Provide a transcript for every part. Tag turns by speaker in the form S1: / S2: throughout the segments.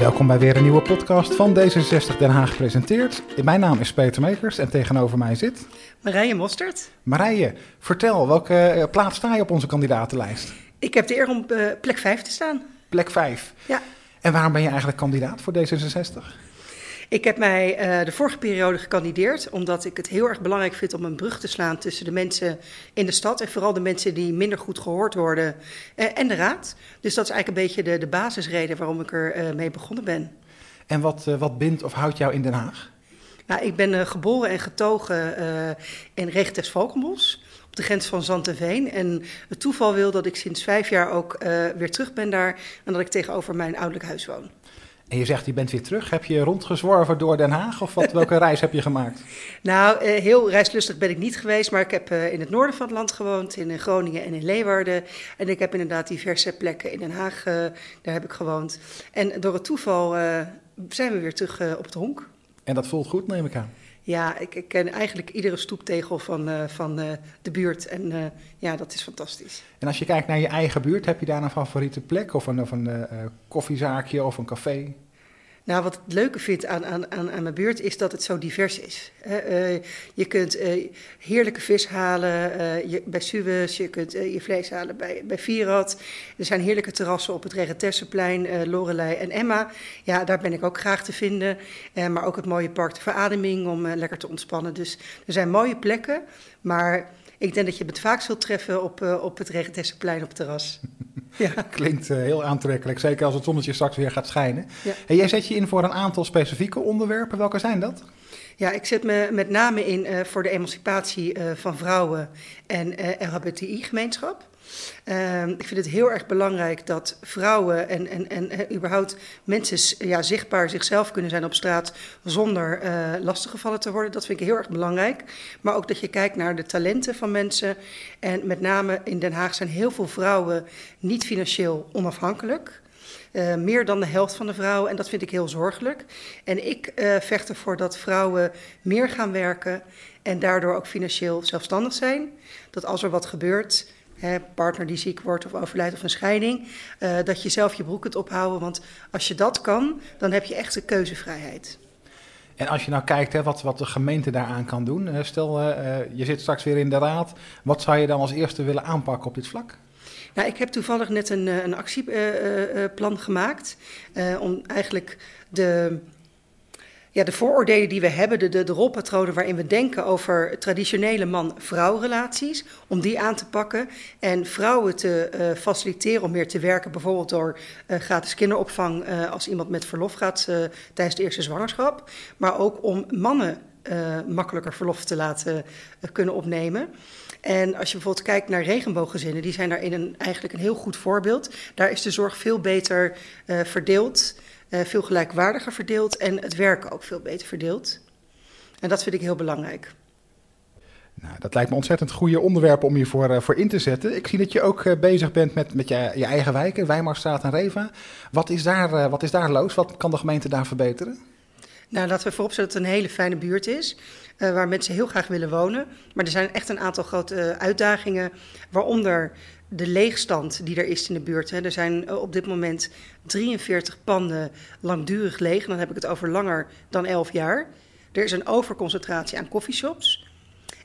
S1: Welkom bij weer een nieuwe podcast van D66 Den Haag gepresenteerd. Mijn naam is Peter Mekers en tegenover mij zit...
S2: Marije Mostert.
S1: Marije, vertel, welke eh, plaats sta je op onze kandidatenlijst?
S2: Ik heb de eer om uh, plek 5 te staan.
S1: Plek 5?
S2: Ja.
S1: En waarom ben je eigenlijk kandidaat voor D66?
S2: Ik heb mij uh, de vorige periode gekandideerd omdat ik het heel erg belangrijk vind om een brug te slaan tussen de mensen in de stad en vooral de mensen die minder goed gehoord worden uh, en de raad. Dus dat is eigenlijk een beetje de, de basisreden waarom ik er uh, mee begonnen ben.
S1: En wat, wat bindt of houdt jou in Den Haag?
S2: Nou, ik ben geboren en getogen in Regentes Valkenbos op de grens van Zand en Veen. En het toeval wil dat ik sinds vijf jaar ook weer terug ben daar en dat ik tegenover mijn ouderlijk huis woon.
S1: En je zegt, je bent weer terug. Heb je rondgezworven door Den Haag of wat, welke reis heb je gemaakt?
S2: Nou, heel reislustig ben ik niet geweest, maar ik heb in het noorden van het land gewoond, in Groningen en in Leeuwarden. En ik heb inderdaad diverse plekken in Den Haag, daar heb ik gewoond. En door het toeval zijn we weer terug op het honk.
S1: En dat voelt goed, neem ik aan.
S2: Ja, ik, ik ken eigenlijk iedere stoeptegel van, uh, van uh, de buurt. En uh, ja, dat is fantastisch.
S1: En als je kijkt naar je eigen buurt, heb je daar een favoriete plek? Of een, of een koffiezaakje of een café?
S2: Nou, wat ik leuke vind aan, aan, aan, aan mijn buurt is dat het zo divers is. Uh, je kunt uh, heerlijke vis halen uh, je, bij Suwes, je kunt je vlees halen bij, bij Vierad. Er zijn heerlijke terrassen op het Regentessenplein, Lorelei en Emma. Ja, daar ben ik ook graag te vinden. maar ook het mooie park de verademing om lekker te ontspannen. Dus er zijn mooie plekken, maar ik denk dat je het vaak zult treffen op, op het Regentessenplein op het terras.
S1: Ja. Klinkt uh, heel aantrekkelijk, zeker als het zonnetje straks weer gaat schijnen.
S2: Ja.
S1: En jij zet je in voor een aantal specifieke onderwerpen. Welke zijn dat?
S2: Ja, ik zet me met name in uh, voor de emancipatie uh, van vrouwen en LHBTI-gemeenschap. Uh, ik vind het heel erg belangrijk dat vrouwen en, en, en, en überhaupt mensen ja, zichtbaar zichzelf kunnen zijn op straat zonder uh, lastiggevallen te worden. Dat vind ik heel erg belangrijk. Maar ook dat je kijkt naar de talenten van mensen. En met name in Den Haag zijn heel veel vrouwen niet financieel onafhankelijk. Uh, meer dan de helft van de vrouwen en dat vind ik heel zorgelijk. En ik uh, vecht ervoor dat vrouwen meer gaan werken en daardoor ook financieel zelfstandig zijn. Dat als er wat gebeurt, partner die ziek wordt of overlijdt of een scheiding, uh, dat je zelf je broek kunt ophouden. Want als je dat kan, dan heb je echt de keuzevrijheid.
S1: En als je nou kijkt hè, wat, wat de gemeente daaraan kan doen, stel uh, je zit straks weer in de raad, wat zou je dan als eerste willen aanpakken op dit vlak?
S2: Nou, ik heb toevallig net een, een actieplan gemaakt om eigenlijk de, ja, de vooroordelen die we hebben, de, de, rolpatronen waarin we denken over traditionele man-vrouw relaties, om die aan te pakken en vrouwen te uh, faciliteren om meer te werken, bijvoorbeeld door uh, gratis kinderopvang uh, als iemand met verlof gaat tijdens de eerste zwangerschap, maar ook om mannen makkelijker verlof te laten kunnen opnemen. En als je bijvoorbeeld kijkt naar regenbooggezinnen, die zijn daarin een, eigenlijk een heel goed voorbeeld. Daar is de zorg veel beter verdeeld, veel gelijkwaardiger verdeeld en het werken ook veel beter verdeeld. En dat vind ik heel belangrijk.
S1: Nou, dat lijkt me ontzettend goede onderwerpen om je voor, uh, voor in te zetten. Ik zie dat je ook uh, bezig bent met, met je, je eigen wijken, Weimarstraat en Reva. Wat is, daar, uh, wat is daar los? Wat kan de gemeente daar verbeteren?
S2: Nou, laten we vooropstellen dat het een hele fijne buurt is. Waar mensen heel graag willen wonen. Maar er zijn echt een aantal grote uitdagingen. Waaronder de leegstand die er is in de buurt. Hè. Er zijn uh, op dit moment 43 panden langdurig leeg. En dan heb ik het over langer dan 11 jaar. Er is een overconcentratie aan coffeeshops.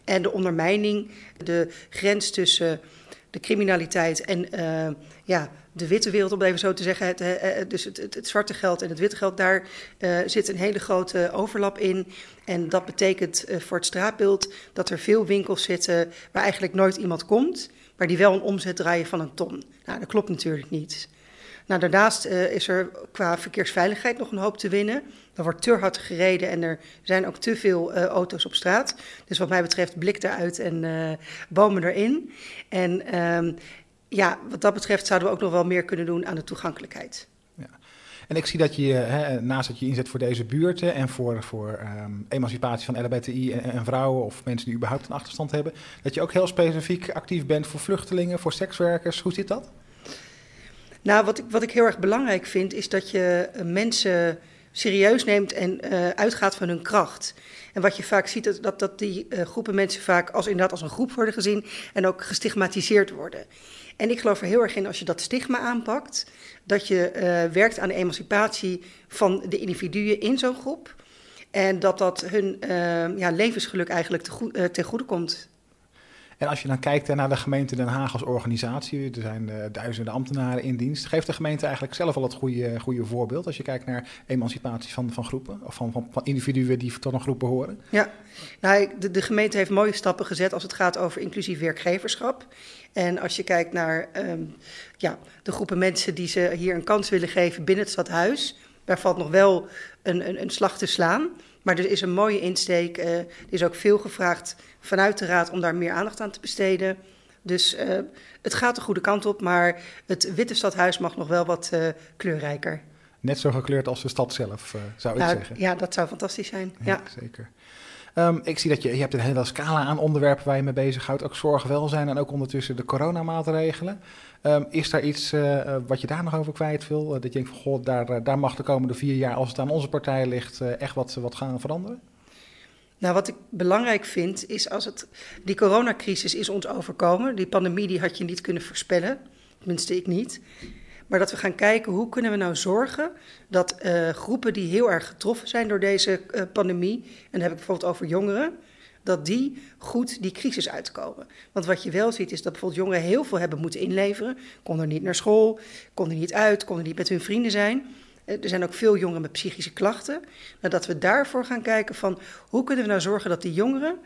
S2: En de ondermijning, de grens tussen de criminaliteit en ja, de witte wereld, om het even zo te zeggen. Het, uh, dus het, het, zwarte geld en het witte geld, daar zit een hele grote overlap in. En dat betekent voor het straatbeeld dat er veel winkels zitten waar eigenlijk nooit iemand komt, maar die wel een omzet draaien van een ton. Nou, dat klopt natuurlijk niet. Nou, daarnaast is er qua verkeersveiligheid nog een hoop te winnen. Er wordt te hard gereden en er zijn ook te veel auto's op straat. Dus wat mij betreft blik eruit en bomen erin. En ehm, ja, wat dat betreft zouden we ook nog wel meer kunnen doen aan de toegankelijkheid.
S1: En ik zie dat je, hè, naast dat je inzet voor deze buurten en voor, voor um, emancipatie van LHBTI en, en, vrouwen of mensen die überhaupt een achterstand hebben, dat je ook heel specifiek actief bent voor vluchtelingen, voor sekswerkers. Hoe zit dat?
S2: Nou, wat ik, wat ik heel erg belangrijk vind, is dat je mensen serieus neemt en uh, uitgaat van hun kracht. En wat je vaak ziet, is dat, dat die uh, groepen mensen vaak als inderdaad als een groep worden gezien en ook gestigmatiseerd worden. En ik geloof er heel erg in als je dat stigma aanpakt, dat je uh, werkt aan de emancipatie van de individuen in zo'n groep. En dat dat hun ja, levensgeluk eigenlijk te goed, ten goede komt.
S1: En als je dan kijkt naar de gemeente Den Haag als organisatie, er zijn uh, duizenden ambtenaren in dienst. Geeft de gemeente eigenlijk zelf al het goede, goede voorbeeld als je kijkt naar emancipatie van, van groepen of van, van, individuen die tot een groep behoren?
S2: Ja, nou, de, de, gemeente heeft mooie stappen gezet als het gaat over inclusief werkgeverschap. En als je kijkt naar um, ja, de groepen mensen die ze hier een kans willen geven binnen het stadhuis, daar valt nog wel een, een, een slag te slaan. Maar er is een mooie insteek. Uh, er is ook veel gevraagd vanuit de Raad om daar meer aandacht aan te besteden. Dus uh, het gaat de goede kant op, maar het Witte Stadhuis mag nog wel wat uh, kleurrijker.
S1: Net zo gekleurd als de stad zelf, zou nou, ik zeggen.
S2: Ja, dat zou fantastisch zijn. Ja, ja.
S1: zeker. Um, ik zie dat je, je hebt een hele scala aan onderwerpen waar je mee bezighoudt. Ook zorg, welzijn en ook ondertussen de coronamaatregelen. Um, is daar iets uh, wat je daar nog over kwijt wil? Uh, dat je denkt van, goh, daar, daar mag de komende vier jaar, als het aan onze partij ligt, echt wat, wat gaan veranderen?
S2: Nou, wat ik belangrijk vind, is als het... Die coronacrisis is ons overkomen. Die pandemie die had je niet kunnen voorspellen. Tenminste, ik niet. Maar dat we gaan kijken hoe kunnen we nou zorgen dat uh, groepen die heel erg getroffen zijn door deze uh, pandemie, en dan heb ik bijvoorbeeld over jongeren, dat die goed die crisis uitkomen. Want wat je wel ziet is dat bijvoorbeeld jongeren heel veel hebben moeten inleveren. Konden niet naar school, konden niet uit, konden niet met hun vrienden zijn. Er zijn ook veel jongeren met psychische klachten. Nou, dat we daarvoor gaan kijken van hoe kunnen we nou zorgen dat die jongeren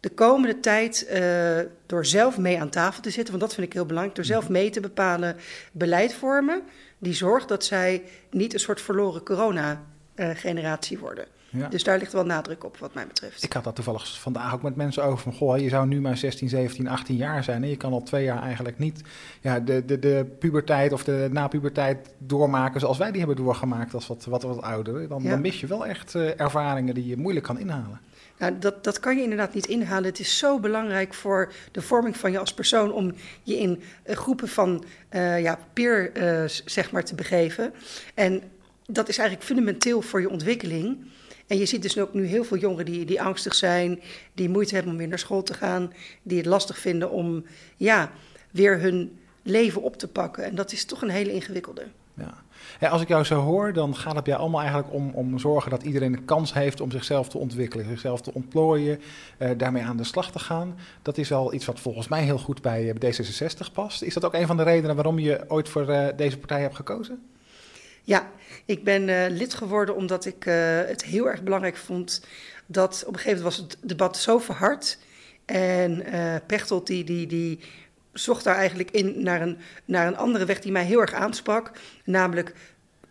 S2: de komende tijd uh, door zelf mee aan tafel te zitten, want dat vind ik heel belangrijk, door zelf mee te bepalen beleid vormen die zorgt dat zij niet een soort verloren corona-generatie uh, worden. Ja. Dus daar ligt wel nadruk op, wat mij betreft.
S1: Ik had dat toevallig vandaag ook met mensen over van... goh, je zou nu maar 16, 17, 18 jaar zijn... en je kan al twee jaar eigenlijk niet ja, de, de, de puberteit of de napuberteit doormaken... zoals wij die hebben doorgemaakt als wat, wat, wat ouder. Dan, ja. dan mis je wel echt uh, ervaringen die je moeilijk kan inhalen.
S2: Nou, dat, dat kan je inderdaad niet inhalen. Het is zo belangrijk voor de vorming van je als persoon om je in uh, groepen van uh, ja, peer uh, zeg maar, te begeven. En dat is eigenlijk fundamenteel voor je ontwikkeling. En je ziet dus ook nu heel veel jongeren die, die angstig zijn, die moeite hebben om weer naar school te gaan, die het lastig vinden om ja, weer hun leven op te pakken. En dat is toch een hele ingewikkelde.
S1: Ja. Ja, als ik jou zo hoor, dan gaat het bij jou allemaal eigenlijk om, om zorgen dat iedereen een kans heeft om zichzelf te ontwikkelen, zichzelf te ontplooien, uh, daarmee aan de slag te gaan. Dat is al iets wat volgens mij heel goed bij, bij D66 past. Is dat ook een van de redenen waarom je ooit voor uh, deze partij hebt gekozen?
S2: Ja, ik ben uh, lid geworden omdat ik het heel erg belangrijk vond dat op een gegeven moment was het debat zo verhard. En Pechtold die, die, die zocht daar eigenlijk in naar een, naar een andere weg die mij heel erg aansprak. Namelijk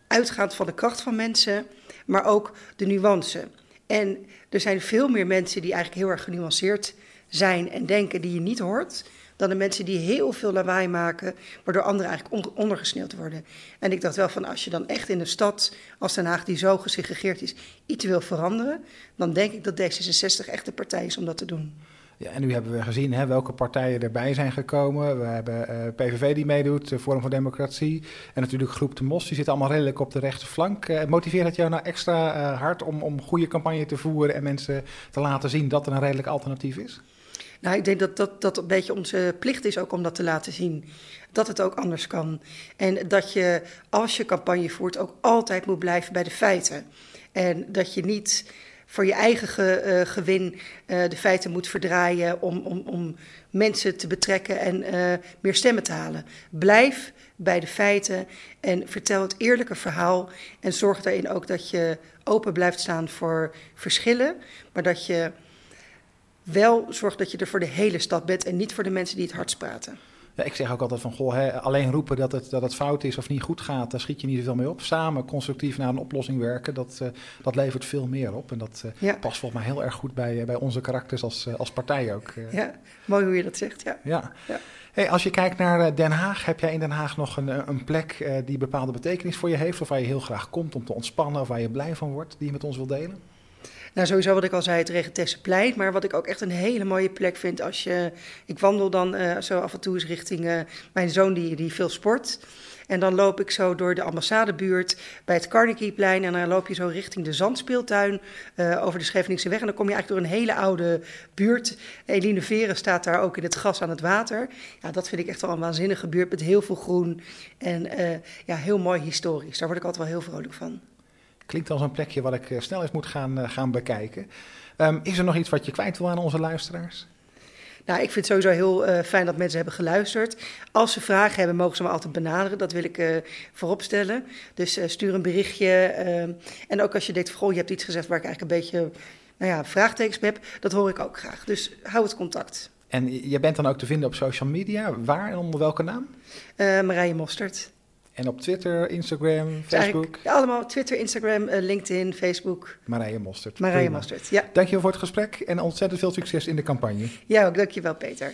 S2: uitgaand van de kracht van mensen, maar ook de nuance. En er zijn veel meer mensen die eigenlijk heel erg genuanceerd zijn en denken die je niet hoort. Dan de mensen die heel veel lawaai maken, waardoor anderen eigenlijk on ondergesneeuwd worden. En ik dacht wel van als je dan echt in een stad als Den Haag, die zo gesegregeerd is, iets wil veranderen, dan denk ik dat D66 echt de partij is om dat te doen.
S1: Ja, en nu hebben we gezien hè, welke partijen erbij zijn gekomen. We hebben uh, PVV die meedoet, de Forum voor Democratie. En natuurlijk Groep de Mos, die zit allemaal redelijk op de rechterflank. Uh, motiveert het jou nou extra uh, hard om, om goede campagne te voeren en mensen te laten zien dat er een redelijk alternatief is?
S2: Nou, ik denk dat dat, dat een beetje onze plicht is ook om dat te laten zien. Dat het ook anders kan. En dat je, als je campagne voert, ook altijd moet blijven bij de feiten. En dat je niet voor je eigen ge, uh, gewin uh, de feiten moet verdraaien om, om, om mensen te betrekken en uh, meer stemmen te halen. Blijf bij de feiten en vertel het eerlijke verhaal en zorg daarin ook dat je open blijft staan voor verschillen, maar dat je wel zorgt dat je er voor de hele stad bent en niet voor de mensen die het hardst praten.
S1: Ik zeg ook altijd van, goh, hè, alleen roepen dat het, dat het fout is of niet goed gaat, daar schiet je niet zoveel mee op. Samen constructief naar een oplossing werken, dat, uh, dat levert veel meer op. En dat uh, ja. past volgens mij heel erg goed bij, uh, bij onze karakters als, als partij ook.
S2: Ja, mooi hoe je dat zegt, ja.
S1: ja. ja. Hey, als je kijkt naar Den Haag, heb jij in Den Haag nog een, een plek die bepaalde betekenis voor je heeft? Of waar je heel graag komt om te ontspannen of waar je blij van wordt, die je met ons wil delen?
S2: Nou, sowieso wat ik al zei, het Regentesseplein. Maar wat ik ook echt een hele mooie plek vind als je... Ik wandel dan uh, zo af en toe eens richting uh, mijn zoon die, die veel sport. En dan loop ik zo door de ambassadebuurt bij het Carnegieplein. En dan loop je zo richting de Zandspeeltuin uh, over de Scheveningse weg. En dan kom je eigenlijk door een hele oude buurt. Eline Veren staat daar ook in het gras aan het water. Ja, dat vind ik echt wel een waanzinnige buurt met heel veel groen. En ja, heel mooi historisch. Daar word ik altijd wel heel vrolijk van.
S1: Klinkt als een plekje wat ik snel eens moet gaan, gaan bekijken. Um, is er nog iets wat je kwijt wil aan onze luisteraars?
S2: Nou, ik vind het sowieso heel uh, fijn dat mensen hebben geluisterd. Als ze vragen hebben, mogen ze me altijd benaderen. Dat wil ik uh, voorop stellen. Dus uh, stuur een berichtje. en ook als je denkt, goh, je hebt iets gezegd waar ik eigenlijk een beetje nou ja, vraagtekens heb. Dat hoor ik ook graag. Dus hou het contact.
S1: En je bent dan ook te vinden op social media. Waar en onder welke naam?
S2: Marije Mostert.
S1: En op Twitter, Instagram, Facebook?
S2: Ja, allemaal Twitter, Instagram, uh, LinkedIn, Facebook.
S1: Marije Mostert.
S2: Marije Mostert, ja.
S1: Dankjewel voor het gesprek en ontzettend veel succes in de campagne.
S2: Ja, ook dankjewel Peter.